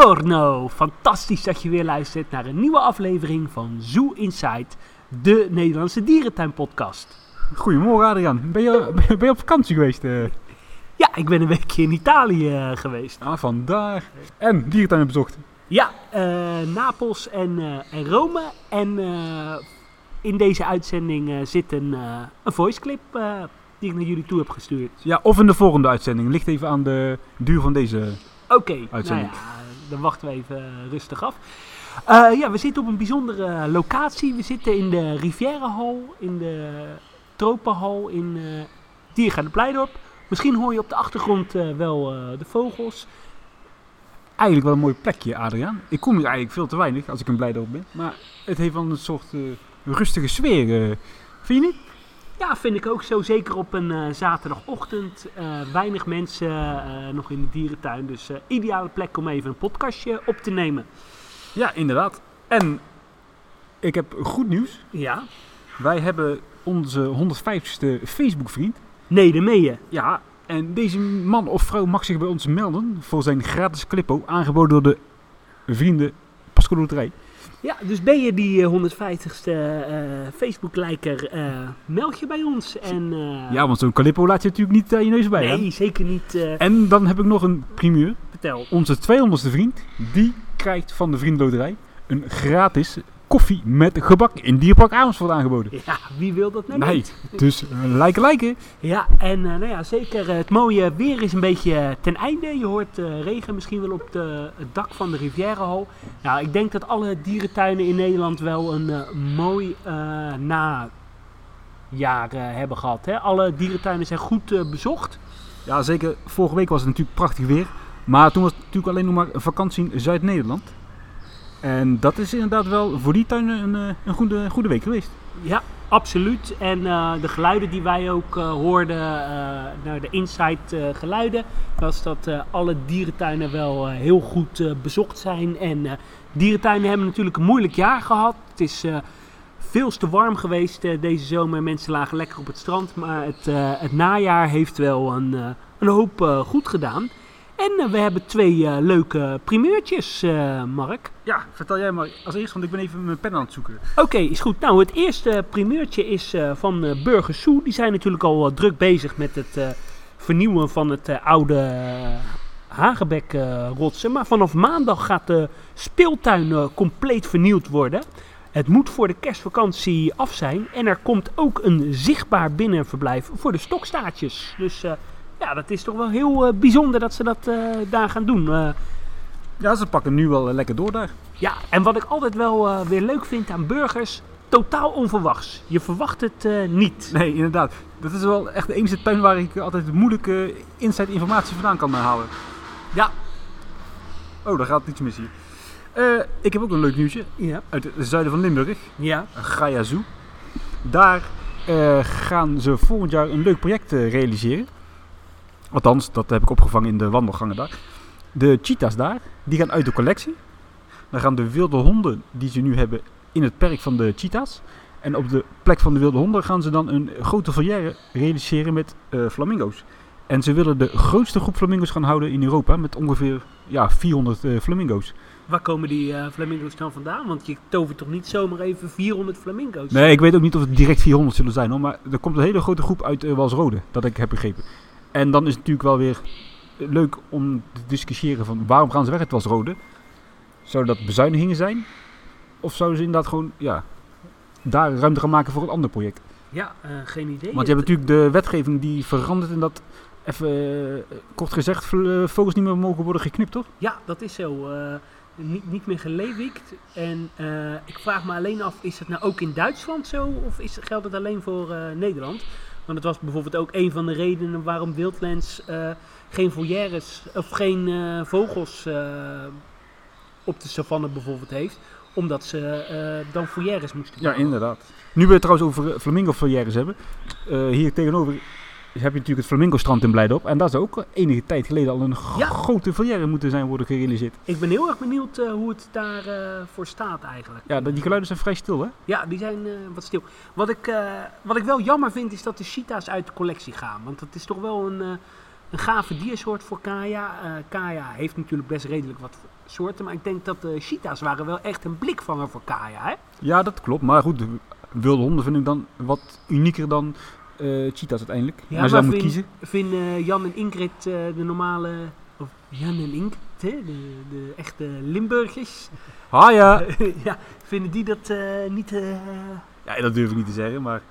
Buongiorno! Fantastisch dat je weer luistert naar een nieuwe aflevering van Zoo Inside, de Nederlandse dierentuinpodcast. Goedemorgen Adriaan, ben je, ben je op vakantie geweest? eh? Ja, ik ben een weekje in Italië eh, geweest. Ah, vandaar. En dierentuin bezocht. Ja, eh, Napels en, en Rome. En in deze uitzending zit een, een voiceclip die ik naar jullie toe heb gestuurd. Ja, of in de volgende uitzending. Ligt even aan de duur van deze. Oké, nou Uitzending. ja, dan wachten we even eh, rustig af. Eh, ja, we zitten op een bijzondere locatie. We zitten in de Rivierenhal, in de Tropenhal in uh, Diergaarde Pleidorp. Misschien hoor je op de achtergrond wel de vogels. Eigenlijk wel een mooi plekje, Adriaan. Ik kom hier eigenlijk veel te weinig als ik een Blijdorp ben. Maar het heeft wel een soort rustige sfeer. vind je niet? Ja, vind ik ook zo. Zeker op een eh, zaterdagochtend. Eh, weinig mensen eh, nog in de dierentuin. Dus ideale plek om even een podcastje op te nemen. Ja, inderdaad. En ik heb goed nieuws. Ja? Wij hebben onze 150ste Facebook-vriend. Nee, de mee je. Ja, en deze man of vrouw mag zich bij ons melden voor zijn gratis clippo, aangeboden door de vrienden Pasco Loterij. Ja, dus ben je die eh, 150ste eh, Facebook-lijker, eh, meld je bij ons. En, eh, Ja, want zo'n clippo laat je natuurlijk niet aan je neus bij. hè? nee, zeker niet. eh, En dan heb ik nog een primeur. vertel. Onze 200ste vriend, die krijgt van de Vriendenloterij een gratis koffie met gebak in Dierpark Amersfoort aangeboden. Ja, wie wil dat nou Nee, niet? dus uh, lijken lijken. Ja, en eh, nou ja, zeker eh, het mooie weer is een beetje eh, ten einde. Je hoort eh, regen misschien wel op de, het dak van de Rivierenhal. Nou, ik denk dat alle dierentuinen in Nederland wel een eh, mooi eh, najaar eh, hebben gehad. Hè? Alle dierentuinen zijn goed eh, bezocht. Ja, zeker. Vorige week was het natuurlijk prachtig weer. Maar toen was het natuurlijk alleen nog maar vakantie in Zuid-Nederland. En dat is inderdaad wel voor die tuinen een, eh, een goede, goede week geweest. Ja, absoluut. En eh, de geluiden die wij ook eh, hoorden, nou, de inside geluiden, was dat alle dierentuinen wel heel goed bezocht zijn. En dierentuinen hebben natuurlijk een moeilijk jaar gehad. Het is veel te warm geweest deze zomer. Mensen lagen lekker op het strand. Maar het, het najaar heeft wel een, een hoop goed gedaan. En eh, we hebben twee eh, leuke primeurtjes, eh, Mark. Ja, vertel jij maar als eerst, want ik ben even mijn pen aan het zoeken. Oké, is goed. Nou, het eerste primeurtje is van uh, Burger Soe. Die zijn natuurlijk al druk bezig met het vernieuwen van het oude Hagebek-rotsen. maar vanaf maandag gaat de speeltuin compleet vernieuwd worden. Het moet voor de kerstvakantie af zijn. En er komt ook een zichtbaar binnenverblijf voor de stokstaartjes. Dus uh, ja, dat is toch wel heel uh, bijzonder dat ze dat uh, daar gaan doen. Uh, ja, ze pakken nu wel lekker door daar. Ja, en wat ik altijd wel weer leuk vind aan burgers, totaal onverwachts. Je verwacht het uh, niet. Nee, inderdaad. Dat is wel echt de enige tuin waar ik altijd moeilijke inside informatie vandaan kan halen. Ja. Oh, daar gaat iets mis hier. Uh, ik heb ook een leuk nieuwsje. Ja. Uit het zuiden van Limburg. Ja. Gaia Zoo. Daar uh, gaan ze volgend jaar een leuk project realiseren. Althans, dat heb ik opgevangen in de wandelgangen daar. De cheetahs daar, die gaan uit de collectie. Dan gaan de wilde honden die ze nu hebben in het perk van de cheetahs. En op de plek van de wilde honden gaan ze dan een grote volière realiseren met uh, flamingo's. En ze willen de grootste groep flamingo's gaan houden in Europa met ongeveer ja, 400 uh, flamingo's. Waar komen die uh, flamingo's dan vandaan? Want je tovert toch niet zomaar even 400 flamingo's? Nee, ik weet ook niet of het direct 400 zullen zijn hoor. Maar er komt een hele grote groep uit uh, Walsrode, dat ik heb begrepen. En dan is het natuurlijk wel weer leuk om te discussiëren van waarom gaan ze weg uit Walsrode? Zouden dat bezuinigingen zijn? Of zouden ze inderdaad gewoon ja, daar ruimte gaan maken voor een ander project? Ja, uh, geen idee. Want je hebt natuurlijk de wetgeving die verandert en dat, even uh, kort gezegd, vogels niet meer mogen worden geknipt, toch? Ja, dat is zo. Uh, niet, niet meer geleefwikt. En ik vraag me alleen af, is het nou ook in Duitsland zo? Of is, geldt het alleen voor Nederland? Want het was bijvoorbeeld ook een van de redenen waarom Wildlands geen volières of geen vogels op de savanne bijvoorbeeld heeft omdat ze dan foyeres moesten Ja, inderdaad. Nu we het trouwens over flamingo foyeres hebben. Hier tegenover heb je natuurlijk het flamingo strand in Blijdorp. En daar is ook enige tijd geleden al een ja. grote foyer moeten zijn worden gerealiseerd. Ik ben heel erg benieuwd uh, hoe het daarvoor voor staat eigenlijk. Ja, die geluiden zijn vrij stil hè? Ja, die zijn wat stil. Wat ik, wat ik wel jammer vind is dat de cheetahs uit de collectie gaan. Want dat is toch wel een een gave diersoort voor Kaya. Eh Kaya heeft natuurlijk best redelijk wat soorten, maar ik denk dat de cheetahs waren wel echt een blikvanger voor Kaya. Hè? Ja, dat klopt. Maar goed, de wilde honden vind ik dan wat unieker dan eh cheetahs uiteindelijk. Ja, maar moet kiezen. Vinden Jan en Ingrid eh, de normale, of Jan en Ingrid, hè, de, de echte Limburgers, Ah ja. ja, vinden die dat eh, niet... eh, ja, dat durf ik niet te zeggen, maar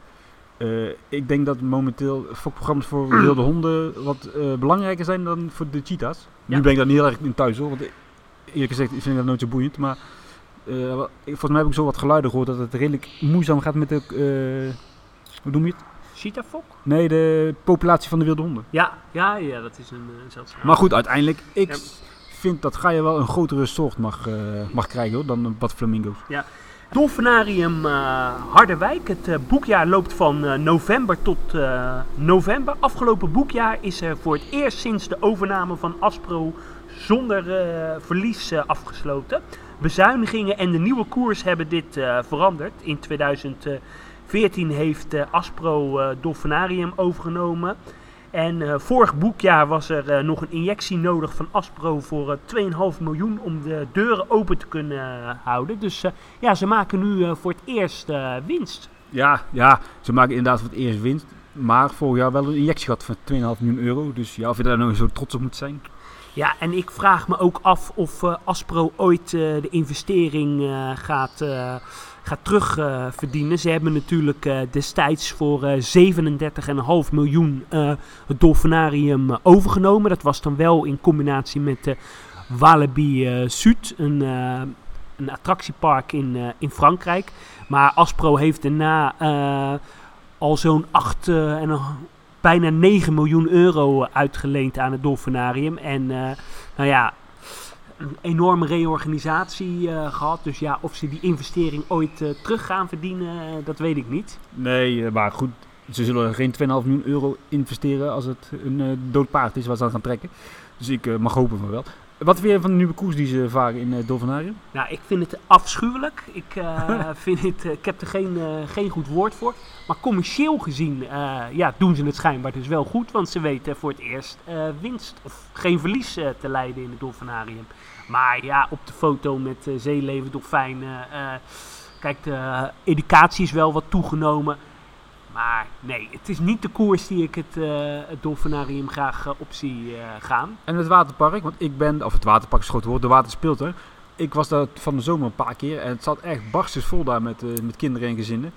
eh, ik denk dat momenteel fokprogramma's voor wilde honden wat eh, belangrijker zijn dan voor de cheetahs. Nu ben ik daar niet heel erg in thuis hoor, want eerlijk gezegd vind ik dat nooit zo boeiend. Maar eh, volgens mij heb ik zo wat geluiden gehoord dat het redelijk moeizaam gaat met de, eh, hoe noem je het? Cheetahfok? Nee, de populatie van de wilde honden. Ja, ja, ja, dat is een uh, zeldzaam. Maar goed, uiteindelijk, ik Ja. vind dat ga je wel een grotere soort mag, eh, mag krijgen hoor, dan wat flamingo's. Dolfinarium eh, Harderwijk. Het eh, boekjaar loopt van eh, november tot eh, november. Afgelopen boekjaar is er voor het eerst sinds de overname van Aspro zonder eh, verlies eh, afgesloten. Bezuinigingen en de nieuwe koers hebben dit eh, veranderd. In 2014 heeft eh, Aspro eh Dolfinarium overgenomen. En eh, vorig boekjaar was er nog een injectie nodig van Aspro voor eh 2,5 miljoen om de deuren open te kunnen houden. Dus ja, ze maken nu voor het eerst winst. Ja, ja, ze maken inderdaad voor het eerst winst. Maar vorig jaar wel een injectie gehad van 2,5 miljoen euro. Dus ja, of je daar nou zo trots op moet zijn. Ja, en ik vraag me ook af of Aspro ooit de investering gaat, gaat terugverdienen. Ze hebben natuurlijk eh, destijds voor eh 37,5 miljoen eh, het Dolfinarium eh, overgenomen. Dat was dan wel in combinatie met de Walibi Sud, een, een attractiepark in, in Frankrijk. Maar Aspro heeft daarna al zo'n 8 eh, en bijna 9 miljoen euro uitgeleend aan het Dolfinarium. En eh, nou ja, een enorme reorganisatie eh, gehad. Dus ja, of ze die investering ooit eh, terug gaan verdienen, eh, dat weet ik niet. Nee, maar goed, ze zullen geen 2,5 miljoen euro investeren als het een dood paard is waar ze aan gaan trekken. Dus ik mag hopen van wel. Wat vind je van de nieuwe koers die ze varen in het Dolfinarium? Nou, ik vind het afschuwelijk. Ik, eh, vind het, eh, ik heb er geen, eh, geen goed woord voor. Maar commercieel gezien eh, ja, doen ze het schijnbaar dus wel goed. Want ze weten voor het eerst eh, winst of geen verlies eh, te leiden in het dolfinarium. Maar ja, op de foto met eh, zeeleven, dolfijnen. eh, kijk, de educatie is wel wat toegenomen. Maar nee, het is niet de koers die ik het, eh, het dolfinarium graag eh, op zie eh, gaan. En het waterpark, want ik ben, of het waterpark is het groot woord, de water speelt er. Ik was daar van de zomer een paar keer en het zat echt barstens vol daar met, met kinderen en gezinnen.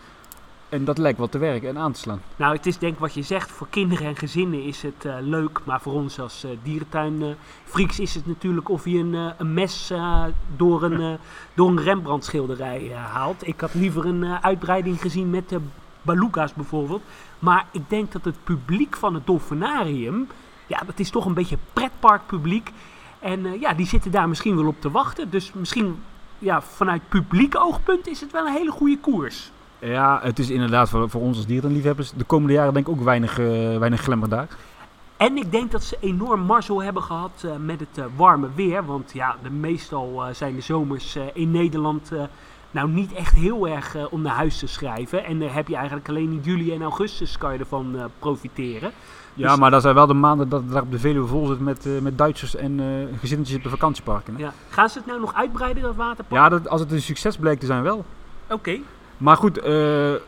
En dat lijkt wel te werken en aan te slaan. Nou, het is denk ik wat je zegt, voor kinderen en gezinnen is het leuk, maar voor ons als eh dierentuinfreaks is het natuurlijk of je een, een mes door een, door een Rembrandt schilderij haalt. Ik had liever een uitbreiding gezien met de Baluka's bijvoorbeeld. Maar ik denk dat het publiek van het Dolfinarium, ja, dat is toch een beetje pretparkpubliek. En eh, ja, die zitten daar misschien wel op te wachten. Dus misschien, ja, vanuit publiek oogpunt is het wel een hele goede koers. Ja, het is inderdaad voor, voor ons als dierenliefhebbers de komende jaren denk ik ook weinig, eh, weinig daar. En ik denk dat ze enorm mazzel hebben gehad eh, met het warme weer. Want ja, de, meestal zijn de zomers in Nederland nou niet echt heel erg eh, om naar huis te schrijven. En daar heb je eigenlijk alleen in juli en augustus kan je ervan eh, profiteren. Ja, Dus- maar dat zijn wel de maanden dat het daar op de Veluwe vol zit met, eh, met Duitsers en gezinnetjes op de vakantieparken. hè. Ja. Gaan ze het nou nog uitbreiden, dat waterpark? Ja, dat, als het een succes blijkt te zijn wel. Oké. Maar goed,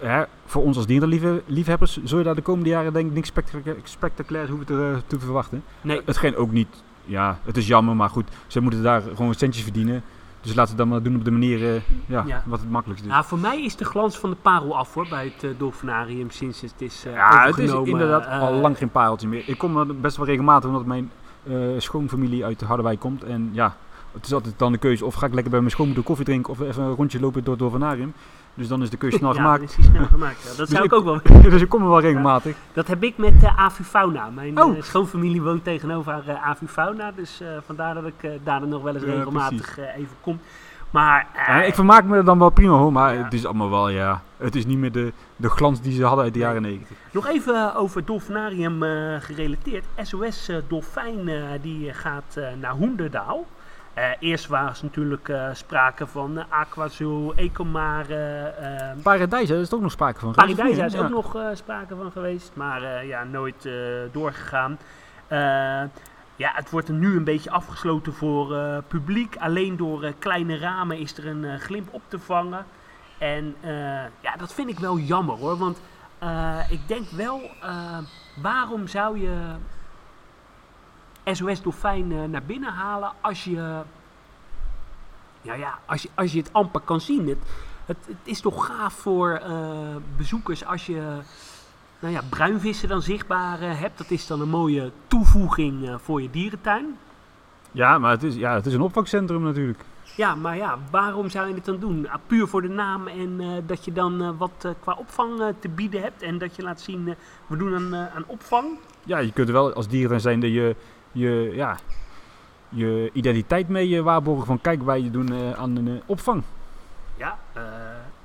hè, voor ons als dierenliefhebbers zul je daar de komende jaren denk ik niks spectacula- spectaculairs hoeven te, te verwachten. Nee. Hetgeen ook niet, ja, het is jammer, maar goed, ze moeten daar gewoon centjes verdienen. Dus laten ze dat maar doen op de manier eh, ja, Ja. wat het makkelijkst is. Nou, voor mij is de glans van de parel af hoor, bij het eh, Dolfinarium sinds het is eh Ja, het is inderdaad al lang geen pareltje meer. Ik kom er best wel regelmatig omdat mijn schoonfamilie uit Harderwijk komt. En ja, het is altijd dan de keuze of ga ik lekker bij mijn schoonmoeder koffie drinken of even een rondje lopen door het Dolfinarium. Dus dan is de keuze snel ja, gemaakt. dan is die snel gemaakt. Ja. Dat Dus zou ik ik- ook wel dus ik kom er wel regelmatig. Dat heb ik met uh, Avifauna. Mijn Oh. eh, schoonfamilie woont tegenover uh, Avifauna. Dus eh, vandaar dat ik eh, daar nog wel eens Ja, regelmatig eh, even kom. Maar eh, Ja, ik vermaak me er dan wel prima hoor, maar Ja. het is allemaal wel, ja, het is niet meer de, de glans die ze hadden uit de jaren 90. nog even over Dolfinarium eh, gerelateerd. SOS eh, Dolfijn eh, die gaat eh, naar Hoenderdaal. Eh, eerst was natuurlijk eh, sprake van uh, Aquazoo, Ecomare, eh hè, daar is er ook nog sprake van. geweest, is ook Ja. nog sprake van geweest, maar ja, nooit doorgegaan. Ja, het wordt er nu een beetje afgesloten voor publiek. Alleen door kleine ramen is er een glimp op te vangen. En ja, dat vind ik wel jammer hoor. Want ik denk wel, waarom zou je SOS Dolfijn eh, naar binnen halen als je, ja, ja, als je, als je het amper kan zien? Het, het, het is toch gaaf voor eh, bezoekers als je nou ja, bruinvissen dan zichtbaar eh, hebt. Dat is dan een mooie toevoeging eh, voor je dierentuin. Ja, maar het is, ja, het is een opvangcentrum natuurlijk. Ja, maar ja, waarom zou je het dan doen? Ah, puur voor de naam en eh, dat je dan eh, wat eh, qua opvang eh, te bieden hebt. En dat je laat zien, eh, we doen aan, eh, aan opvang. Ja, je kunt er wel als dierentuin zijn dat je, je, ja, je identiteit mee eh, waarborgen van kijk, wij doen eh, aan een eh, opvang. Ja,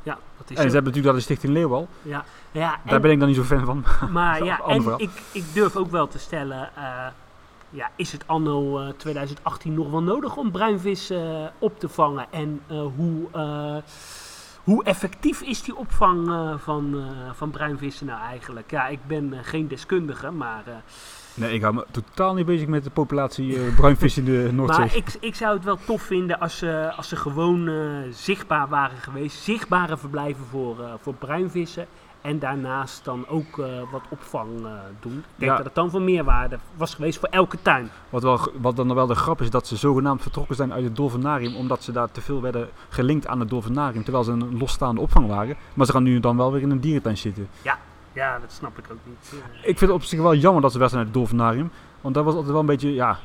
ja, dat is En ze hebben natuurlijk dat de Stichting Leeuwal. Ja, ja, Daar en- ben ik dan niet zo fan van. Maar ja, en verhaal. ik, ik durf ook wel te stellen, ja, is het anno eh, 2018 nog wel nodig om bruinvis op te vangen? En hoe, hoe effectief is die opvang van, van bruinvissen nou eigenlijk? Ja, ik ben geen deskundige, maar, Nee, ik hou me totaal niet bezig met de populatie eh, bruinvis in de Noordzee. maar ik, ik zou het wel tof vinden als ze, als ze gewoon eh, zichtbaar waren geweest. Zichtbare verblijven voor, eh, voor bruinvissen. En daarnaast dan ook wat opvang doen. Ik denk Ja. dat het dan van meerwaarde was geweest voor elke tuin. Wat, wel, wat dan wel de grap is, dat ze zogenaamd vertrokken zijn uit het dolfinarium, omdat ze daar te veel werden gelinkt aan het dolfinarium, terwijl ze een losstaande opvang waren. Maar ze gaan nu dan wel weer in een dierentuin zitten. Ja, dat snap ik ook niet. Ik vind het op zich wel jammer dat ze weg zijn uit het dolfinarium, want dat was altijd wel een beetje, ja,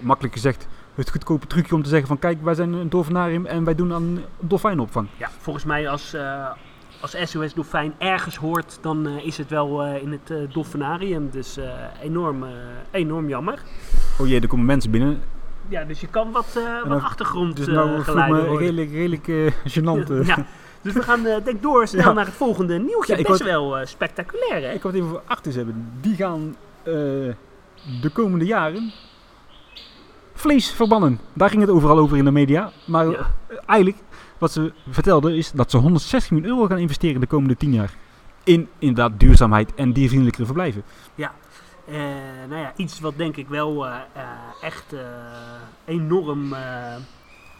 makkelijk gezegd, het goedkope trucje om te zeggen van kijk, wij zijn een dolfinarium en wij doen aan dolfijnopvang. ja, volgens mij als, eh, als SOS Dolfijn ergens hoort, dan eh, is het wel eh, in het dolfinarium. Dus enorm, enorm jammer. Oh jee, er komen mensen binnen. Ja, dus je kan wat, wat achtergrond Dus nou me redelijk, redelijk gênant. Ja, dus we gaan eh, denk door snel Ja. naar het volgende nieuwtje. Ja, Best wel eh, spectaculair, hè? Ik het even over achters hebben. Die gaan eh, de komende jaren vlees verbannen. Daar ging het overal over in de media. Maar Ja. eigenlijk, wat ze vertelden, is dat ze 160 miljoen euro gaan investeren de komende 10 jaar. In inderdaad duurzaamheid en diervriendelijkere verblijven. Eh, nou ja, iets wat denk ik wel echt enorm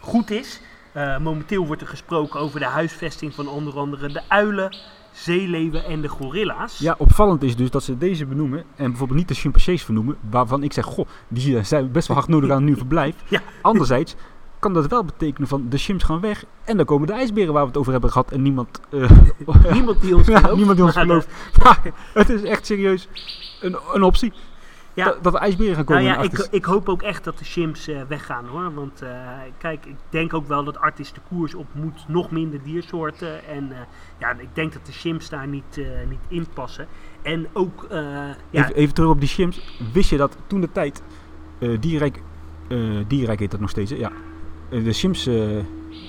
goed is. Eh, momenteel wordt er gesproken over de huisvesting van onder andere de uilen, zeeleeuwen en de gorilla's. Ja, opvallend is dus dat ze deze benoemen en bijvoorbeeld niet de chimpansees vernoemen. Waarvan ik zeg, goh, die eh, zijn best wel hard nodig aan een nieuw verblijf. Ja. Anderzijds kan dat wel betekenen van de chimps gaan weg. En dan komen de ijsberen waar we het over hebben gehad. En niemand, eh, Niemand die ons Ja, gelooft. niemand die ons gelooft. Maar het is echt serieus een, een optie. Ja. Dat, dat de ijsberen gaan komen. Nou ja, ik, ik hoop ook echt dat de chimps eh, weggaan hoor. Want eh, kijk, ik denk ook wel dat Artis de koers op moet nog minder diersoorten. En eh, ja, ik denk dat de chimps daar niet, niet in passen. En ook, ja, even, even terug op die chimps. Wist je dat toen de tijd, dierrijk, dierrijk heet dat nog steeds, ja, de chimps eh,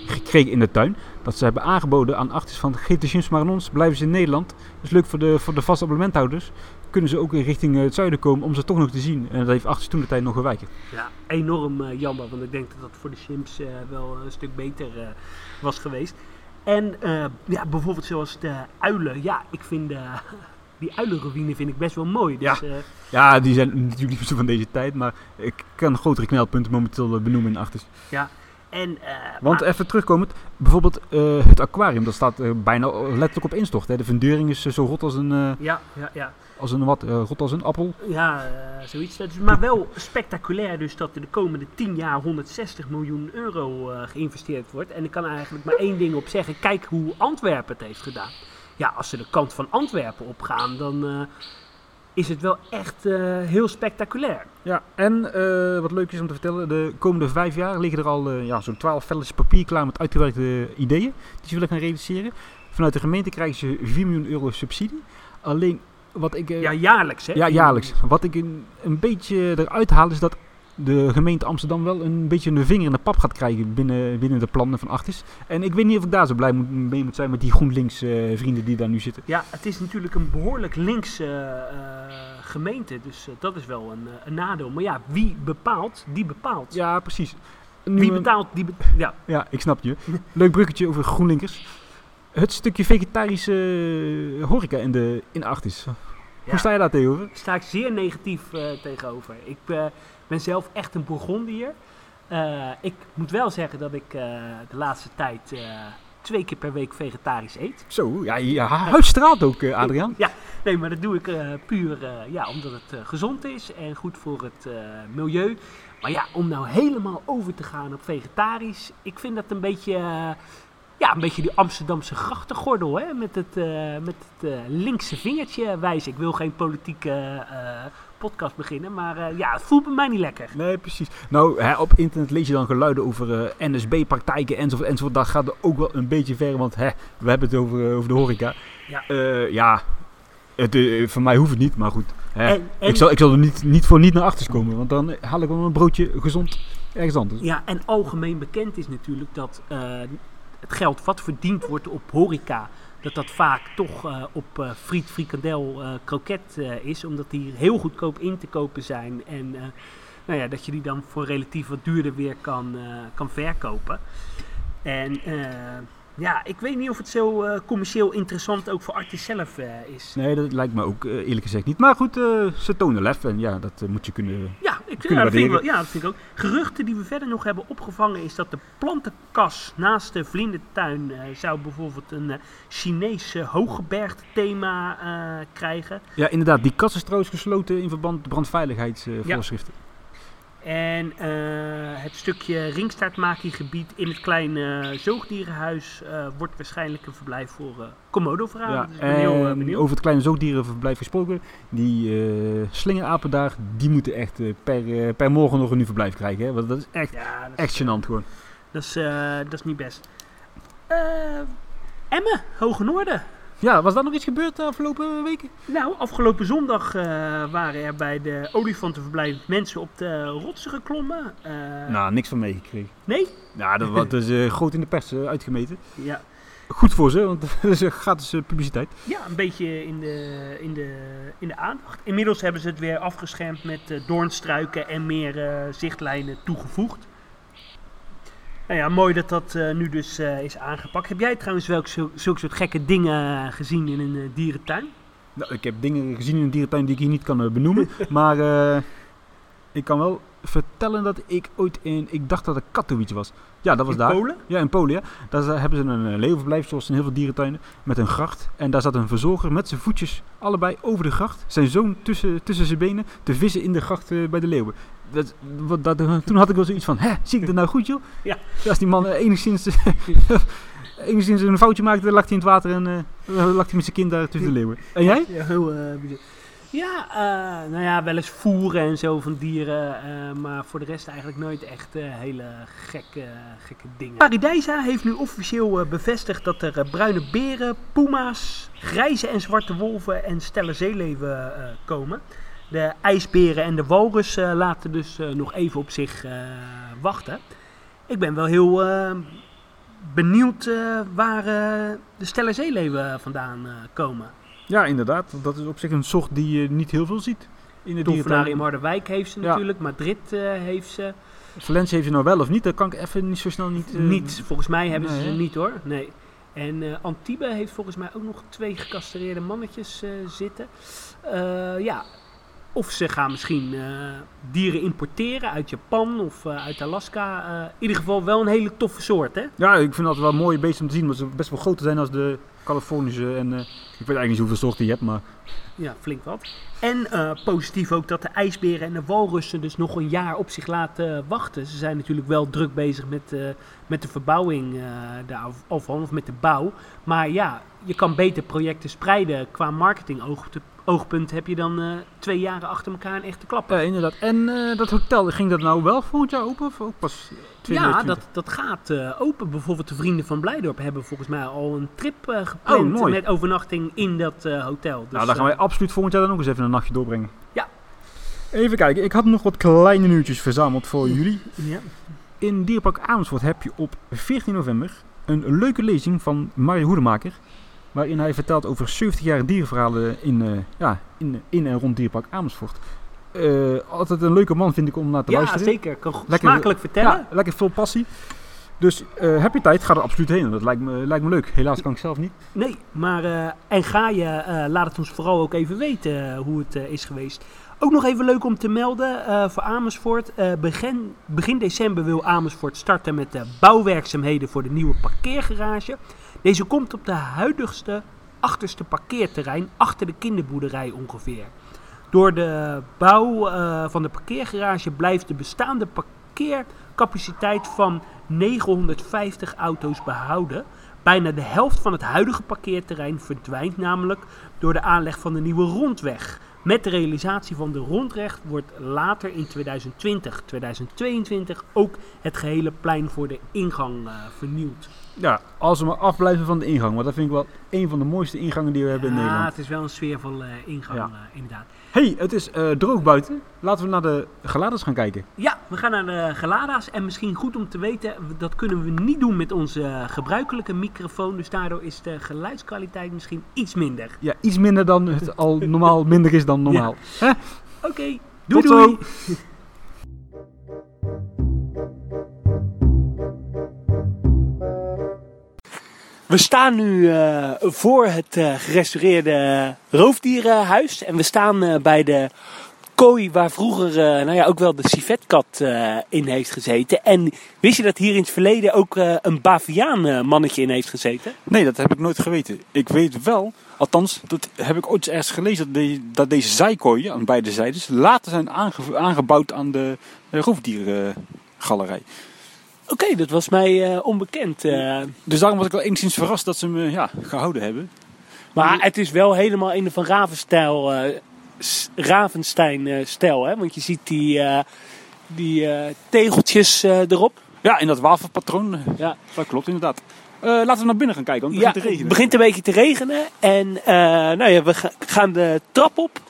gekregen in de tuin. Dat ze hebben aangeboden aan Artis van geef de chimps maar aan ons, blijven ze in Nederland. Dat is leuk voor de, voor de vaste abonnementhouders. Kunnen ze ook in richting eh, het zuiden komen om ze toch nog te zien. En dat heeft Artis toen de tijd nog geweigerd. ja, enorm eh, jammer. Want ik denk dat dat voor de chimps eh, wel een stuk beter was geweest. En ja, bijvoorbeeld zoals de uilen. Ja, ik vind de, die uilenruïne vind ik best wel mooi. Dus, eh, Ja, die zijn natuurlijk niet zo van deze tijd, maar ik kan grotere knelpunten momenteel benoemen in Artis. En, eh, Want maar- even terugkomend, bijvoorbeeld eh, het aquarium, dat staat eh, bijna letterlijk op instort. Hè. De fundering is zo rot als een, ja, ja, ja. als een, wat, rot als een appel. Ja, zoiets. Dat is maar wel spectaculair dus dat er de komende 10 jaar 160 miljoen euro geïnvesteerd wordt. En ik kan eigenlijk maar één ding op zeggen. Kijk hoe Antwerpen het heeft gedaan. Ja, als ze de kant van Antwerpen opgaan, dan is het wel echt eh, heel spectaculair. Ja, en eh, wat leuk is om te vertellen, de komende vijf jaar liggen er al eh, ja, zo'n twaalf velletjes papier klaar met uitgewerkte ideeën die ze willen gaan realiseren. Vanuit de gemeente krijgen ze 4 miljoen euro subsidie. Alleen wat ik... Ja, jaarlijks hè? Ja, jaarlijks. Wat ik een, een beetje eruit haal is dat de gemeente Amsterdam wel een beetje een vinger in de pap gaat krijgen binnen, binnen de plannen van Artis. En ik weet niet of ik daar zo blij moet, mee moet zijn met die GroenLinks eh, vrienden die daar nu zitten. Ja, het is natuurlijk een behoorlijk linkse eh, gemeente. Dus eh, dat is wel een, een nadeel. Maar ja, wie bepaalt, die bepaalt. Ja, precies. Nu, Wie betaalt, die be- Ja, Ja, ik snap je. Leuk bruggetje over GroenLinkers. Het stukje vegetarische horeca in, de, in Artis. Hoe sta je daar tegenover? Daar sta ik zeer negatief eh, tegenover. Ik eh, ben zelf echt een Bourgondier. Eh, ik moet wel zeggen dat ik de laatste tijd twee keer per week vegetarisch eet. Zo, ja, je huid straalt ook, Adriaan. Nee, maar dat doe ik puur ja, omdat het gezond is en goed voor het milieu. Maar ja, om nou helemaal over te gaan op vegetarisch, ik vind dat een beetje, ja, een beetje die Amsterdamse grachtengordel, hè, met het, eh, met het eh, linkse vingertje wijzen. Ik wil geen politieke eh, podcast beginnen, maar ja, het voelt bij mij niet lekker. Nee, precies. Nou, hè, op internet lees je dan geluiden over NSB-praktijken enzovoort, enzovoort. Dat gaat er ook wel een beetje ver, want hè, we hebben het over, over de horeca. Ja. Ja, het, voor mij hoeft het niet, maar goed. Hè. En- en- Ik, zal, ik zal er niet, niet voor niet naar achter komen, want dan haal ik wel een broodje gezond ergens anders. Ja, en algemeen bekend is natuurlijk dat het geld wat verdiend wordt op horeca, dat dat vaak toch eh, op eh, friet, frikandel, eh, kroket is, omdat die heel goedkoop in te kopen zijn en nou ja, dat je die dan voor relatief wat duurder weer kan, kan verkopen. En ja, ik weet niet of het zo commercieel interessant ook voor Artis zelf is. Nee, dat lijkt me ook eerlijk gezegd niet. Maar goed, ze tonen lef en ja, dat moet je kunnen... Ja, ik, ja, dat vind ik wel, ja, dat vind ik ook. Geruchten die we verder nog hebben opgevangen is dat de plantenkas naast de vlindertuin eh, zou bijvoorbeeld een eh, Chinese hooggebergte thema eh, krijgen. Ja, inderdaad, die kast is trouwens gesloten in verband met brandveiligheidsvoorschriften. En eh, het stukje ringstaartmakiegebied in het kleine zoogdierenhuis eh, wordt waarschijnlijk een verblijf voor eh Komodo-vrouwen. Ja, dus ik ben heel eh, en benieuwd. over het kleine zoogdierenverblijf gesproken. Die eh slingerapen daar, die moeten echt eh, per, eh, per morgen nog een nieuw verblijf krijgen. Hè? Want dat is echt, ja, dat is, echt gênant gewoon. Dat is, eh, dat is niet best. Eh Emmen, Hoge Noorden. Ja, was daar nog iets gebeurd de afgelopen weken? Nou, afgelopen zondag eh, waren er bij de olifantenverblijf mensen op de rotsen geklommen. Eh, nou, niks van meegekregen. Nee? Ja, dat, was- eh, groot in de pers eh, uitgemeten. Ja, Goed voor ze, want dat is eh, gratis eh, publiciteit. ja een beetje in de, in, de, in de aandacht. Inmiddels hebben ze het weer afgeschermd met eh, doornstruiken en meer eh, zichtlijnen toegevoegd. Nou ja, mooi dat dat eh, nu dus eh, is aangepakt. Heb jij trouwens wel zulke soort gekke dingen eh, gezien in een dierentuin? Nou, ik heb dingen gezien in een dierentuin die ik hier niet kan benoemen. maar ik kan wel vertellen dat ik ooit in... Ik dacht dat het Katowice was. Ja, dat was in daar. Polen? Ja, in Polen, ja. Daar hebben ze een leeuwenverblijf, zoals in heel veel dierentuinen, met een gracht. En daar zat een verzorger met zijn voetjes allebei over de gracht. Zijn zoon tussen, tussen zijn benen te vissen in de gracht bij de leeuwen. Dat, eh, toen had ik wel zoiets van, hè, zie ik dat nou goed, joh? Ja. Als die man eh, enigszins, enigszins een foutje maakte, dan lag hij in het water en eh, lag hij met zijn kind daar tussen de leeuwen. En jij? Ja, heel bizar. Ja, nou ja, wel eens voeren en zo van dieren, maar voor de rest eigenlijk nooit echt hele gekke, gekke dingen. Paradijsa heeft nu officieel bevestigd dat er bruine beren, puma's, grijze en zwarte wolven en stelle zeeleven eh, komen. De ijsberen en de walrus eh, laten dus eh, nog even op zich eh, wachten. Ik ben wel heel benieuwd waar de stelle zeeleven vandaan komen. Ja, inderdaad. Dat is op zich een soort die je niet heel veel ziet in de in Harderwijk heeft ze Ja. natuurlijk, Madrid heeft ze. Valencia heeft ze nou wel of niet? Dat kan ik even niet zo snel niet... niet, volgens mij hebben ze nee, ze niet hoor. Nee. En Antibes heeft volgens mij ook nog twee gecastreerde mannetjes zitten. Ja, of ze gaan misschien eh, dieren importeren uit Japan of eh, uit Alaska. Eh, in ieder geval wel een hele toffe soort, hè? Ja, ik vind altijd wel mooie beesten om te zien, omdat ze best wel groter zijn als de Californische. En ik weet eigenlijk niet hoeveel soorten je hebt, maar Ja, flink wat. En positief ook dat de ijsberen en de walrussen dus nog een jaar op zich laten wachten. Ze zijn natuurlijk wel druk bezig met, met de verbouwing daarvan, of met de bouw. Maar ja, je kan beter projecten spreiden. Qua marketing oogpunt heb je dan eh, twee jaren achter elkaar een echte klap. Ja, inderdaad. En eh, dat hotel, ging dat nou wel volgend jaar open of ook pas Ja, 2020? dat, dat gaat eh, open. Bijvoorbeeld de vrienden van Blijdorp hebben volgens mij al een trip gepland Oh, met overnachting in dat hotel. Dus, nou, dan gaan wij absoluut volgend jaar dan ook eens even een nachtje doorbrengen. Ja. Even kijken, ik had nog wat kleine nieuwtjes verzameld voor jullie. ja. In Dierpark Amersfoort heb je op 14 november een leuke lezing van Mario Hoedemaker. Waarin hij vertelt over 70 jaar dierenverhalen in, eh, ja, in, in en rond Dierpark Amersfoort. Eh, altijd een leuke man vind ik om naar te ja, luisteren. zeker. Kan Lekker- smakelijk vertellen. Ja, lekker veel passie. Dus eh, heb je tijd, ga er absoluut heen. Dat lijkt me, lijkt me leuk. Helaas kan ik zelf niet. Nee, maar en ga je, laat het ons vooral ook even weten hoe het is geweest. Ook nog even leuk om te melden voor Amersfoort. Begin, begin december wil Amersfoort starten met de bouwwerkzaamheden voor de nieuwe parkeergarage. Deze komt op de huidigste achterste parkeerterrein achter de kinderboerderij ongeveer. Door de bouw eh, van de parkeergarage blijft de bestaande parkeercapaciteit van 950 auto's behouden. Bijna de helft van het huidige parkeerterrein verdwijnt namelijk door de aanleg van de nieuwe rondweg. Met de realisatie van de rondweg wordt later in 2020, 2022 ook het gehele plein voor de ingang eh, vernieuwd. Ja, als we maar afblijven van de ingang. Want dat vind ik wel een van de mooiste ingangen die we hebben in Ja, Nederland. het is wel een sfeervolle eh, ingang Ja. eh, inderdaad. hey, het is eh, droog buiten. Laten we naar de geladers gaan kijken. Ja, we gaan naar de gelada's en misschien goed om te weten, dat kunnen we niet doen met onze gebruikelijke microfoon. Dus daardoor is de geluidskwaliteit misschien iets minder. Ja, iets minder dan het al normaal minder is dan normaal. Oké, doei Tot doei! zo. We staan nu eh, voor het eh, gerestaureerde roofdierenhuis. En we staan eh, bij de kooi waar vroeger nou ja, ook wel de civetkat in heeft gezeten. En wist je dat hier in het verleden ook een baviaan mannetje in heeft gezeten? Nee, dat heb ik nooit geweten. Ik weet wel, althans, dat heb ik ooit ergens gelezen, dat, dat deze zijkooien aan beide zijdes later zijn aange- aangebouwd aan de roofdierengalerij. Oké, dat was mij eh, onbekend. eh. Dus daarom was ik wel enigszins verrast dat ze me ja, gehouden hebben. maar het is wel helemaal in de Van Ravenstijl, eh, Ravenstein-stijl. hè? Want je ziet die, eh, die eh, tegeltjes eh, erop. Ja, in dat wafelpatroon, eh, Ja. dat klopt inderdaad. Eh, laten we naar binnen gaan kijken, want het Ja, begint te regenen. het begint een beetje te regenen. En eh, nou ja, we ga- gaan de trap op.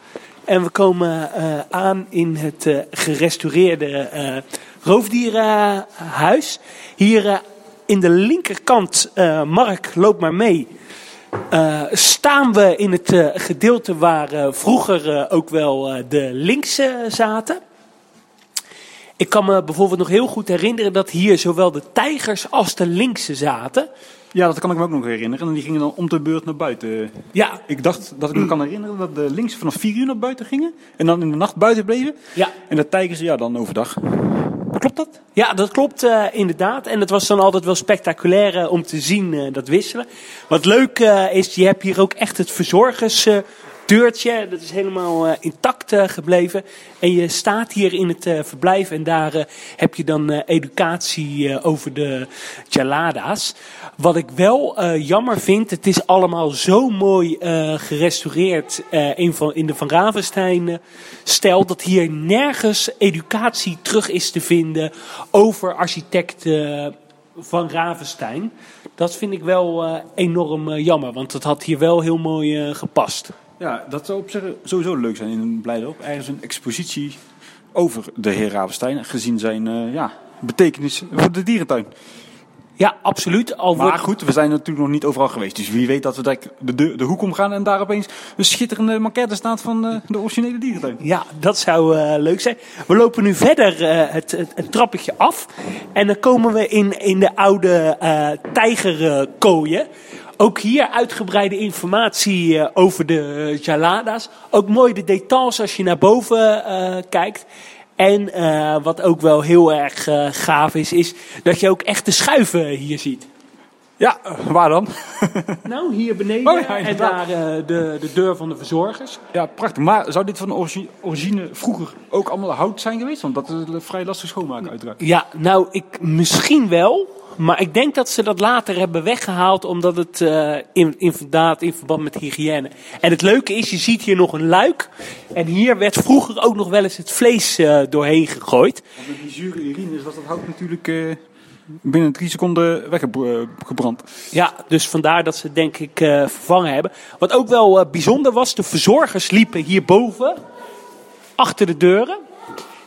En we komen eh, aan in het eh, gerestaureerde eh, roofdierenhuis. Hier eh, in de linkerkant, eh, Mark, loop maar mee. eh, staan we in het gedeelte waar vroeger ook wel de linkse zaten. Ik kan me bijvoorbeeld nog heel goed herinneren dat hier zowel de tijgers als de linkse zaten. Ja, dat kan ik me ook nog herinneren. En die gingen dan om de beurt naar buiten. Ja, Ik dacht dat ik me kan herinneren dat de links vanaf 4 uur naar buiten gingen. En dan in de nacht buiten bleven. ja. En de tijgers, ja, dan overdag. Klopt dat? Ja, dat klopt eh, inderdaad. En het was dan altijd wel spectaculair eh, om te zien eh, dat wisselen. Wat leuk is, je hebt hier ook echt het verzorgersdeurtje. dat is helemaal eh, intact eh, gebleven. En je staat hier in het eh, verblijf en daar heb je dan educatie over de Jalada's. Wat ik wel jammer vind, het is allemaal zo mooi gerestaureerd in, van, in de Van Ravenstein stijl dat hier nergens educatie terug is te vinden over architect eh, Van Ravenstein. Dat vind ik wel enorm jammer, want dat had hier wel heel mooi gepast. Ja, dat zou op zich sowieso leuk zijn in Blijdorp. Ergens een expositie over de heer Ravenstein. Gezien zijn eh, ja, betekenis voor de dierentuin. Ja, absoluut. Al Maar wordt- goed, we zijn natuurlijk nog niet overal geweest. Dus wie weet dat we de, de, de hoek omgaan en daar opeens een schitterende maquette staat van eh, de originele dierentuin. Ja, dat zou eh, leuk zijn. We lopen nu verder het, het, het trappetje af. En dan komen we in, in de oude tijgerkooien. Ook hier uitgebreide informatie eh, over de eh, Jalada's. Ook mooi de details als je naar boven eh, kijkt. En wat ook wel heel erg gaaf is, is dat je ook echt de schuiven hier ziet. Ja, waar dan? Nou, hier beneden Oh ja, en daar eh, de, de deur van de verzorgers. Ja, prachtig. Maar zou dit van origine vroeger ook allemaal hout zijn geweest? Want dat is vrij lastig schoonmaken uiteraard. Ja, nou, ik, misschien wel. Maar ik denk dat ze dat later hebben weggehaald. Omdat het eh, in, inderdaad in verband met hygiëne. En het leuke is, je ziet hier nog een luik. En hier werd vroeger ook nog wel eens het vlees eh, doorheen gegooid. Want met die zure urine was dat hout natuurlijk eh, binnen drie seconden weggebrand. Ja, dus vandaar dat ze denk ik eh, vervangen hebben. Wat ook wel eh, bijzonder was, de verzorgers liepen hierboven. Achter de deuren.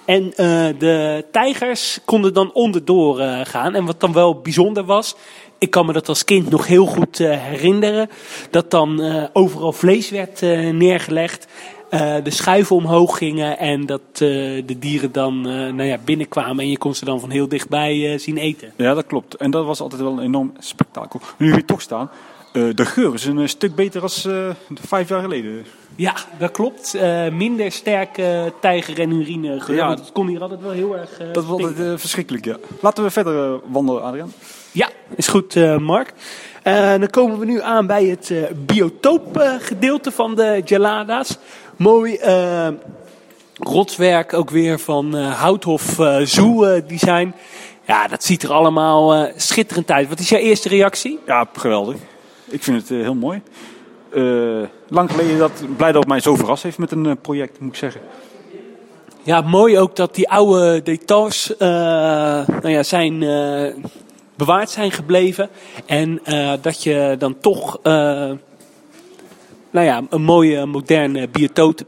En eh, de tijgers konden dan onderdoor eh, gaan. En wat dan wel bijzonder was, ik kan me dat als kind nog heel goed eh, herinneren, dat dan eh, overal vlees werd eh, neergelegd. Eh, de schuiven omhoog gingen en dat eh, de dieren dan eh, nou ja, binnenkwamen en je kon ze dan van heel dichtbij zien eten. Ja, dat klopt. En dat was altijd wel een enorm spektakel. Nu we hier toch staan, de geur is een stuk beter dan vijf jaar geleden. Ja, dat klopt. Minder sterke tijger en. Ja. Het kon hier altijd wel heel erg Dat was altijd verschrikkelijk, ja. Laten we verder wandelen, Adriaan. Ja, is goed, Mark. Dan komen we nu aan bij het eh biotoopgedeelte van de Gelada's. Mooi eh, rotswerk ook weer van eh, Houthof eh, Zoo Design. Ja, dat ziet er allemaal schitterend uit. Wat is jouw eerste reactie? Ja, geweldig. Ik vind het heel mooi. Lang geleden dat blij dat mij zo verrast heeft met een project, moet ik zeggen. Ja, mooi ook dat die oude details nou ja, zijn, bewaard zijn gebleven. En dat je dan toch nou ja, een mooie moderne biotoop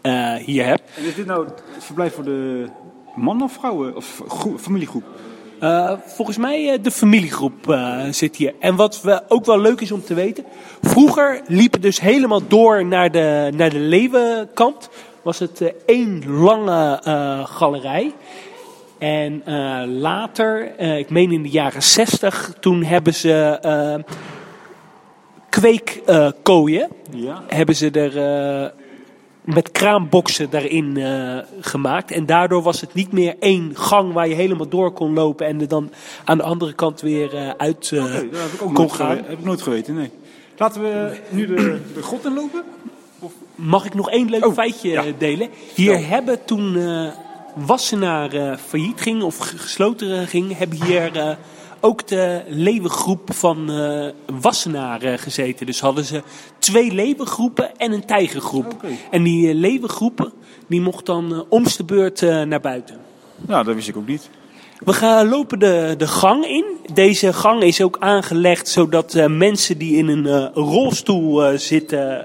eh, hier hebt. En is dit nou het verblijf voor de mannen of vrouwen? Of gro- familiegroep? Eh, volgens mij uh, de familiegroep zit hier. En wat we ook wel leuk is om te weten. Vroeger liep het dus helemaal door naar de, naar de leeuwenkant. Was het één lange galerij. En later, ik meen in de jaren zestig, toen hebben ze kweekkooien. Ja. Hebben ze er uh, met kraamboksen daarin uh, gemaakt. En daardoor was het niet meer één gang waar je helemaal door kon lopen en er dan aan de andere kant weer uh, uit uh, Okay, heb ik ook kon nooit gaan. geweten. heb ik nooit geweten, nee. Laten we nu de, de grot inlopen. Mag ik nog één leuk Oh, feitje ja. delen? Hier hebben toen Wassenaar failliet ging of gesloten ging, hebben hier ook de leeuwengroep van uh, Wassenaar uh, gezeten. Dus hadden ze twee leeuwengroepen en een tijgergroep. En die uh, leeuwengroepen die mocht dan uh, om de beurt naar buiten. Nou, dat wist ik ook niet. We gaan lopen de, de gang in. Deze gang is ook aangelegd zodat mensen die in een rolstoel zitten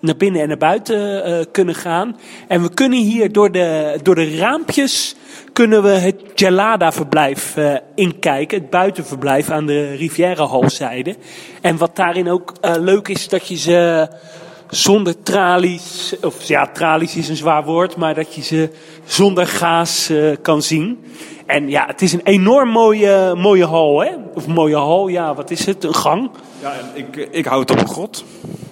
naar binnen en naar buiten kunnen gaan. En we kunnen hier door de, door de raampjes kunnen we het Gelada-verblijf uh, inkijken. Het buitenverblijf aan de Riviera-halszijde. En wat daarin ook uh, leuk is, dat je ze zonder tralies, of ja, tralies is een zwaar woord, maar dat je ze zonder gaas uh, kan zien. En ja, het is een enorm mooie, mooie hal, hè? Of mooie hal, ja, wat is het? Een gang? Ja, ik, ik hou het op een grot.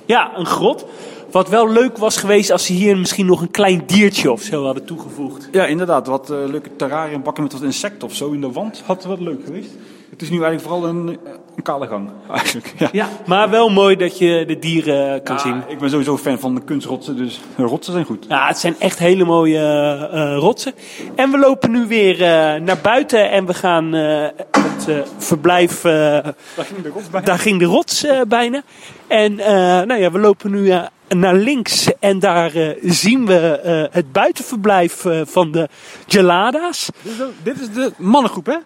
Ja, een grot. Wat wel leuk was geweest als ze hier misschien nog een klein diertje of zo hadden toegevoegd. Ja, inderdaad. Wat uh, leuke terrarium bakken met wat insecten of zo in de wand had wat leuk geweest. Het is nu eigenlijk vooral een, een kale gang, eigenlijk. Ja. Ja, maar wel mooi dat je de dieren kan Ja, zien. ik ben sowieso fan van de kunstrotsen, dus rotsen zijn goed. Ja, het zijn echt hele mooie uh, rotsen. En we lopen nu weer uh, naar buiten en we gaan uh, het verblijf. Daar ging de rots bij. daar ging de rots bijna. En nou ja, we lopen nu naar links en daar uh, zien we uh, het buitenverblijf uh, van de Gelada's. Dit is, ook- dit is de mannengroep, hè?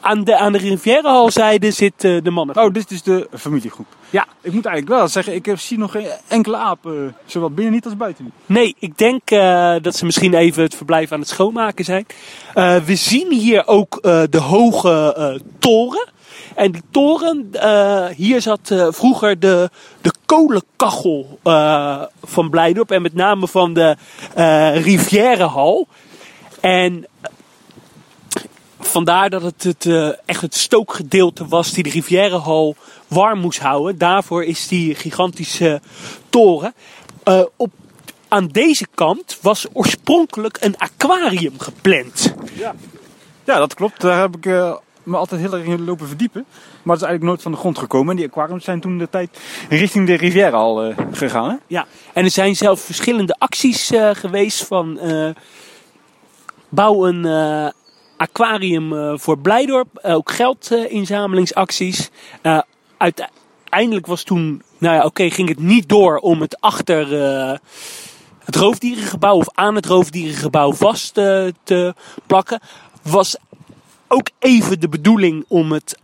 Aan de, aan de Rivierenhalzijde zit de mannen. Oh, dit is de familiegroep. Ja, Ik moet eigenlijk wel zeggen, ik zie nog geen enkele aap, eh, zowel binnen niet als buiten niet. Nee, ik denk dat ze misschien even het verblijf aan het schoonmaken zijn. We zien hier ook de hoge toren. En die toren, uh, hier zat uh, vroeger de, de kolenkachel uh, van Blijdorp. En met name van de uh, Rivierenhal. En vandaar dat het, het uh, echt het stookgedeelte was die de Rivierenhal warm moest houden. Daarvoor is die gigantische toren. Op, aan deze kant was oorspronkelijk een aquarium gepland. Ja, dat klopt. Daar heb ik eh, me altijd heel erg in lopen verdiepen. Maar het is eigenlijk nooit van de grond gekomen. En die aquariums zijn toen de tijd richting de Riviera al eh, gegaan. Ja, en er zijn zelfs verschillende acties uh, geweest van uh, bouw een aquarium voor Blijdorp. ook geldinzamelingsacties. Uiteindelijk was toen, nou ja, oké, ging het niet door om het achter het roofdierengebouw of aan het roofdierengebouw vast te plakken. Was ook even de bedoeling om het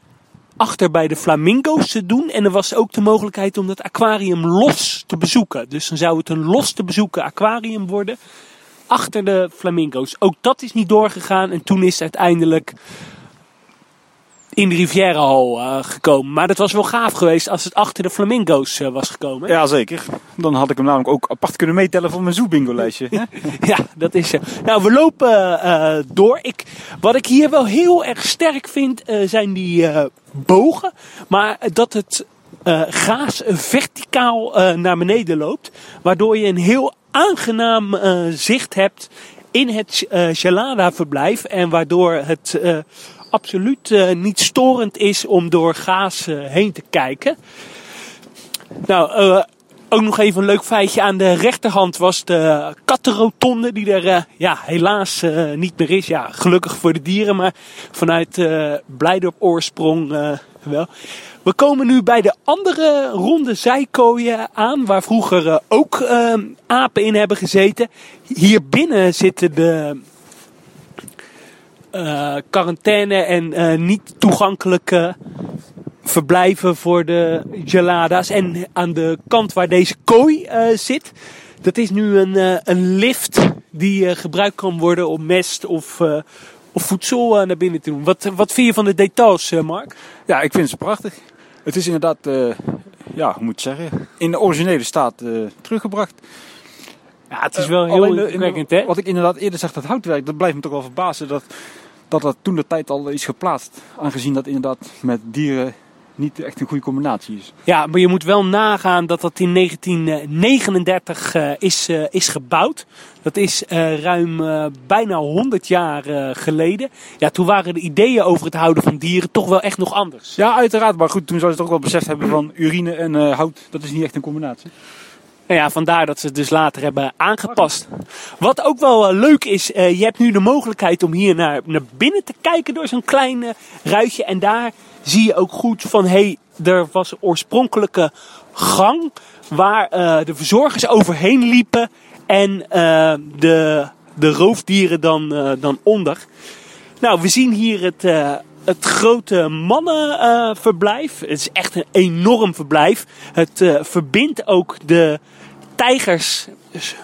achter bij de flamingo's te doen. En er was ook de mogelijkheid om dat aquarium los te bezoeken. Dus dan zou het een los te bezoeken aquarium worden. Achter de flamingo's. Ook dat is niet doorgegaan. En toen is uiteindelijk in de Riviera Hall eh, gekomen. Maar dat was wel gaaf geweest als het achter de Flamingo's eh, was gekomen. Ja, zeker. Dan had ik hem namelijk ook apart kunnen meetellen voor mijn Zoo-bingo-lijstje. hè? Ja, dat is zo. Nou, we lopen eh, door. Ik, wat ik hier wel heel erg sterk vind, zijn die bogen. Maar dat het gaas verticaal naar beneden loopt. Waardoor je een heel aangenaam zicht hebt in het Gelada-verblijf. En waardoor het absoluut eh, niet storend is om door gaas eh, heen te kijken. Nou, eh, ook nog even een leuk feitje. Aan de rechterhand was de kattenrotonde, die er ja, helaas niet meer is. Ja, gelukkig voor de dieren, maar vanuit eh Blijdorp oorsprong wel. We komen nu bij de andere ronde zijkooien aan, waar vroeger ook apen in hebben gezeten. Hier binnen zitten de eh, quarantaine en eh, niet toegankelijke verblijven voor de gelada's. En aan de kant waar deze kooi eh, zit, dat is nu een, een lift die gebruikt kan worden om mest of, of voedsel naar binnen te doen. Wat, wat vind je van de details, Mark? Ja, ik vind ze prachtig. Het is inderdaad, ja, moet zeggen, in de originele staat teruggebracht. Ja, het is wel heel indrukwekkend, hè? Wat ik inderdaad eerder zeg, dat houtwerk, dat blijft me toch wel verbazen dat dat, dat toen de tijd al is geplaatst. Aangezien dat inderdaad met dieren niet echt een goede combinatie is. Ja, maar je moet wel nagaan dat dat in 1939 eh, is, eh, is gebouwd. Dat is eh, ruim eh, bijna 100 jaar eh, geleden. Ja, toen waren de ideeën over het houden van dieren toch wel echt nog anders. Ja, uiteraard. Maar goed, toen zouden ze toch wel beseft hebben van urine en eh, hout, dat is niet echt een combinatie. Nou ja, vandaar dat ze het dus later hebben aangepast. Wat ook wel eh, leuk is, eh, je hebt nu de mogelijkheid om hier naar, naar binnen te kijken door zo'n klein eh, ruitje. En daar zie je ook goed van, hé, hey, er was een oorspronkelijke gang waar de verzorgers overheen liepen en de, de roofdieren dan, dan onder. Nou, we zien hier het, het grote mannenverblijf. het is echt een enorm verblijf. Het verbindt ook de tijgers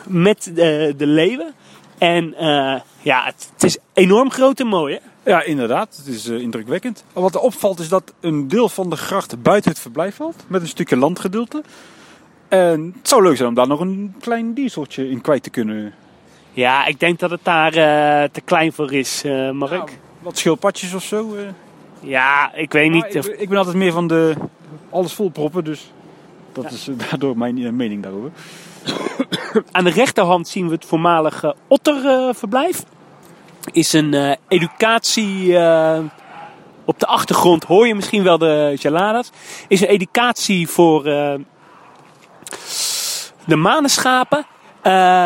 met de, de leeuwen. En eh, ja, het, het is enorm groot en mooi, hè? Ja, inderdaad. Het is eh, indrukwekkend. En wat er opvalt is dat een deel van de gracht buiten het verblijf valt. Met een stukje landgedeelte. En het zou leuk zijn om daar nog een klein diersoortje in kwijt te kunnen. Ja, ik denk dat het daar eh, te klein voor is, eh Mark. Nou, wat schildpadjes of zo. eh. Ja, ik weet niet. ik, ik ben altijd meer van de alles volproppen, dus dat is eh, daardoor mijn eh, mening daarover. Aan de rechterhand zien we het voormalige otterverblijf. is een eh, educatie. op de achtergrond hoor je misschien wel de geladas. Is een educatie voor de manenschapen.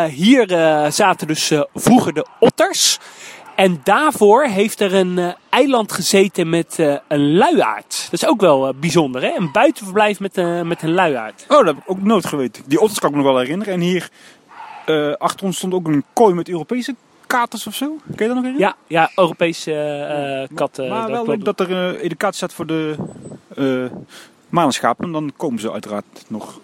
Hier zaten dus vroeger de otters. En daarvoor heeft er een eh, eiland gezeten met eh, een luiaard. Dat is ook wel eh, bijzonder, hè? Een buitenverblijf met, met een luiaard. Oh, dat heb ik ook nooit geweten. Die otters kan ik me nog wel herinneren. En hier achter ons stond ook een kooi met Europese katers of zo. Kun je dat nog herinneren? Ja, ja Europese katten. maar wel leuk dat er educatie staat voor de manenschapen. Dan komen ze uiteraard nog.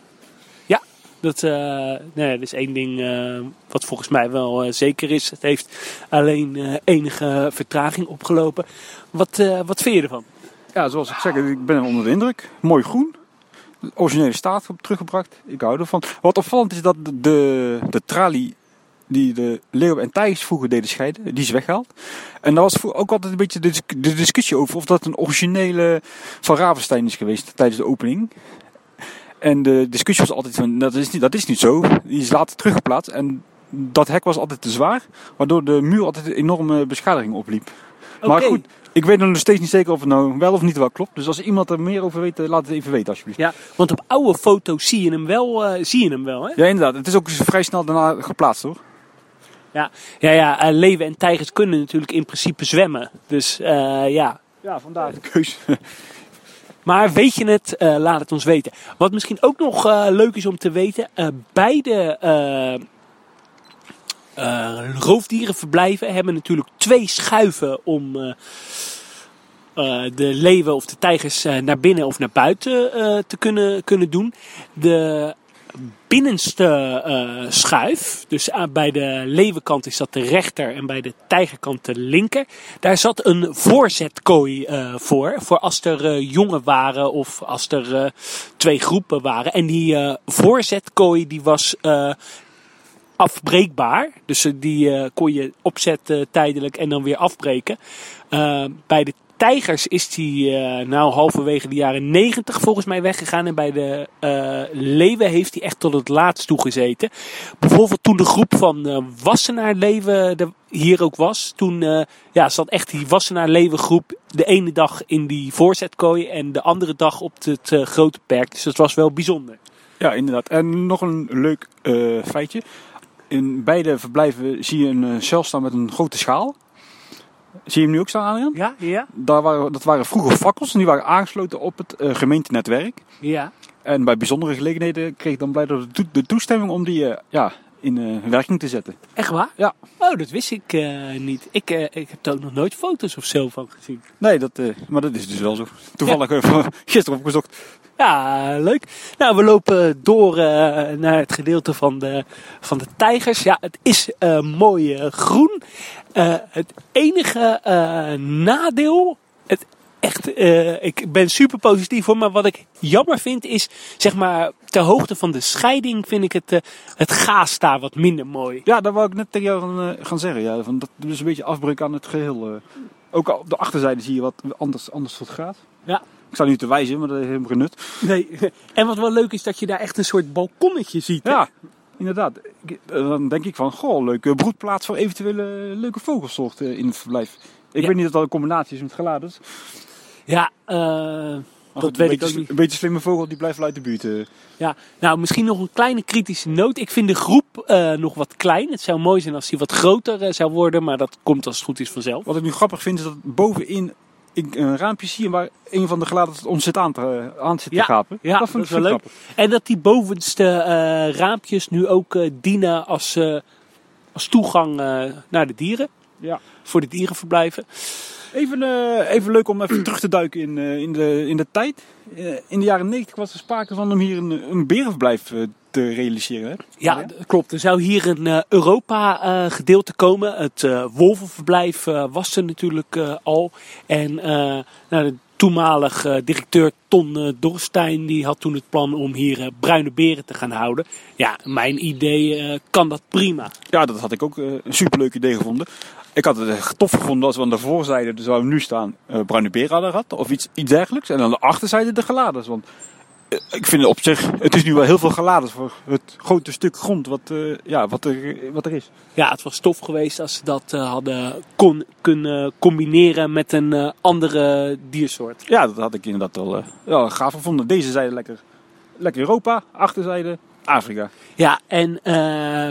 Dat, eh, nee, is één ding eh, wat volgens mij wel eh, zeker is. Het heeft alleen enige vertraging opgelopen. Wat, wat vind je ervan? Ja, zoals ik zeg, ik ben onder de indruk. Mooi groen. De originele staat teruggebracht. Ik hou ervan. Wat opvallend is dat de, de tralie die de leeuwen en tijgers vroeger deden scheiden, die is weggehaald. En daar was ook altijd een beetje de discussie over of dat een originele van Ravenstein is geweest tijdens de opening. En de discussie was altijd van, dat is niet, dat is niet zo. Die is later teruggeplaatst en dat hek was altijd te zwaar, waardoor de muur altijd een enorme beschadiging opliep. Maar goed, ik weet nog steeds niet zeker of het nou wel of niet wel klopt. Dus als iemand er meer over weet, eh, laat het even weten alsjeblieft. Ja, want op oude foto's zie je hem wel, eh, zie je hem wel hè? Ja, inderdaad. Het is ook vrij snel daarna geplaatst hoor. Ja, ja, ja eh, leeuwen en tijgers kunnen natuurlijk in principe zwemmen. Dus eh, ja. Ja, vandaar de keus. Maar weet je het, eh, laat het ons weten. Wat misschien ook nog eh, leuk is om te weten. eh, beide roofdierenverblijven hebben natuurlijk twee schuiven om de leeuwen of de tijgers naar binnen of naar buiten te kunnen, kunnen doen. De binnenste eh, schuif, dus aan- bij de leeuwenkant is dat de rechter en bij de tijgerkant de linker, daar zat een voorzetkooi eh, voor. Voor als er eh, jongen waren of als er eh, twee groepen waren. En die eh, voorzetkooi die was eh, afbreekbaar. Dus eh, die eh, kon je opzetten tijdelijk en dan weer afbreken. Eh, bij de tijgers is die eh, nou halverwege de jaren 90 volgens mij weggegaan. En bij de eh, leeuwen heeft hij echt tot het laatst toegezeten. Bijvoorbeeld toen de groep van eh Wassenaar leeuwen er hier ook was. Toen ja, zat echt die Wassenaar leeuwengroep de ene dag in die voorzetkooi. En de andere dag op het grote perk. Dus dat was wel bijzonder. Ja, inderdaad. En nog een leuk feitje. In beide verblijven zie je een eh, cel staan met een grote schaal. Zie je hem nu ook staan, Adriaan? Ja, ja, Daar waren, dat waren vroeger fakkels en die waren aangesloten op het eh, gemeentenetwerk. ja. En bij bijzondere gelegenheden kreeg ik dan blijkbaar de, de toestemming om die eh, ja, in eh, werking te zetten. Echt waar? Ja. Oh, dat wist ik niet. Ik, ik heb er ook nog nooit foto's of zo van gezien. Nee, dat, maar dat is dus wel zo. Toevallig gisteren opgezocht. Ja, leuk. Nou, we lopen door eh, naar het gedeelte van de, van de tijgers. Ja, het is eh, mooi eh, groen. Het enige nadeel, het echt, ik ben super positief hoor, maar wat ik jammer vind is, zeg maar, ter hoogte van de scheiding vind ik het, het gaas daar wat minder mooi. Ja, dat wou ik net tegen jou gaan, gaan zeggen. Ja, van dat dus een beetje afbreuk aan het geheel. eh. Ook op de achterzijde zie je wat anders, anders soort gaat. Ja. Ik sta nu te wijzen, maar dat heeft helemaal geen nut. Nee. En wat wel leuk is, dat je daar echt een soort balkonnetje ziet. hè? Ja, inderdaad. Eh, Dan denk ik van, goh, leuke broedplaats voor eventuele leuke vogelsoorten in het verblijf. Ik Ja. weet niet of dat een combinatie is met geladers. Ja, eh, dat goed, weet ik ook niet. Een beetje slimme vogel, die blijft wel uit de buurt. eh. Ja, nou misschien nog een kleine kritische noot. Ik vind de groep eh, nog wat klein. Het zou mooi zijn als die wat groter eh, zou worden, maar dat komt als het goed is vanzelf. Wat ik nu grappig vind, is dat bovenin ik een raampje zie waar een van de geladers ons zit aan te, aan zit te Ja, gapen. ja, dat vond ik dat wel leuk. grappig. En dat die bovenste eh, raampjes nu ook eh, dienen als, eh, als toegang naar de dieren. Ja. Voor de dierenverblijven. Even, even leuk om even terug te duiken in, in, de, in de tijd. In de jaren 90 was er sprake van om hier een, een berenverblijf te realiseren. Hè? Ja, klopt. Er zou hier een eh, Europa-gedeelte komen. Het eh, wolvenverblijf eh, was er natuurlijk eh, al. En eh, nou, de toenmalig eh, directeur Ton eh, Dorstein die had toen het plan om hier eh, bruine beren te gaan houden. Ja, mijn idee eh, kan dat prima. Ja, dat had ik ook eh, een superleuk idee gevonden. Ik had het echt tof gevonden als we aan de voorzijde, dus waar we nu staan, eh bruine beren hadden gehad. Of iets, iets dergelijks. En aan de achterzijde de geladers. Want eh, ik vind het op zich, het is nu wel heel veel geladers voor het grote stuk grond wat, eh, ja, wat, er, wat er is. Ja, het was tof geweest als ze dat eh, hadden kon, kunnen combineren met een eh, andere diersoort. Ja, dat had ik inderdaad wel, eh, wel gaaf gevonden. Deze zijde lekker, lekker Europa, achterzijde Afrika. Ja, en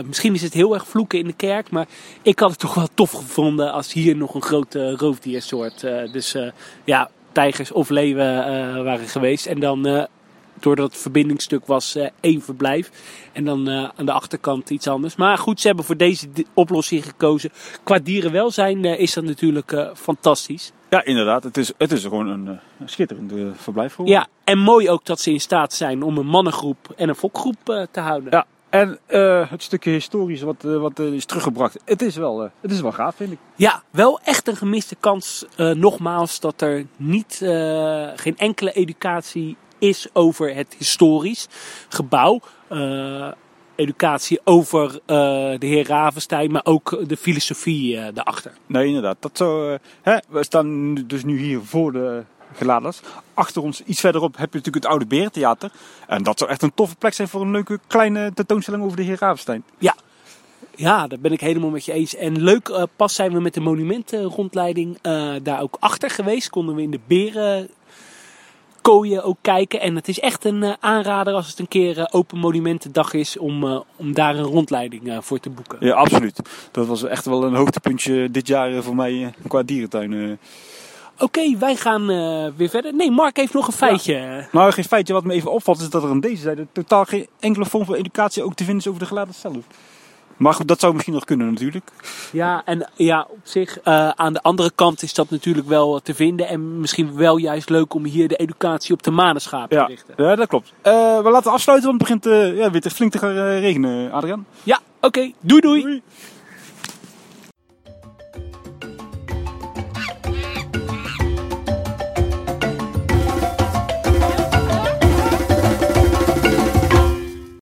misschien is het heel erg vloeken in de kerk, maar ik had het toch wel tof gevonden als hier nog een grote roofdiersoort. dus ja, tijgers of leeuwen waren geweest. En dan, doordat het verbindingsstuk was, eh, één verblijf. En dan eh, aan de achterkant iets anders. Maar goed, ze hebben voor deze oplossing gekozen. Qua dierenwelzijn eh, is dat natuurlijk fantastisch. Ja, inderdaad. Het is, het is gewoon een, een schitterend verblijf geworden. Ja, en mooi ook dat ze in staat zijn om een mannengroep en een fokgroep te houden. Ja, en het stukje historisch wat, wat is teruggebracht, het is, wel, het is wel gaaf, vind ik. Ja, wel echt een gemiste kans. nogmaals, dat er niet, geen enkele educatie is over het historisch gebouw. Eh, educatie over eh, de heer Ravenstein, maar ook de filosofie eh daarachter. Nee, inderdaad. Dat zou, hè, we staan dus nu hier voor de geladers. Achter ons, iets verderop, heb je natuurlijk het oude Berentheater. En dat zou echt een toffe plek zijn voor een leuke kleine tentoonstelling over de heer Ravenstein. Ja, daar ben ik helemaal met je eens. En leuk, pas zijn we met de monumentenrondleiding eh, daar ook achter geweest. Konden we in de beren kooien ook kijken. En het is echt een eh, aanrader als het een keer eh, open monumentendag is om, eh, om daar een rondleiding voor te boeken. Ja, absoluut. Dat was echt wel een hoogtepuntje dit jaar voor mij qua dierentuin. Oké, wij gaan weer verder. Nee, Mark heeft nog een feitje. Nou, geen feitje wat me even opvalt is dat er aan deze zijde totaal geen enkele vorm van educatie ook te vinden is over de geladers zelf. Maar goed, dat zou misschien nog kunnen natuurlijk. Ja, en ja, op zich, eh, aan de andere kant is dat natuurlijk wel te vinden. En misschien wel juist leuk om hier de educatie op de manenschapen Ja, te richten. ja dat klopt. Eh, we laten afsluiten, want het begint eh, ja, weer te flink te gaan regenen, Adriaan. Ja, oké. Doei doei. Doei.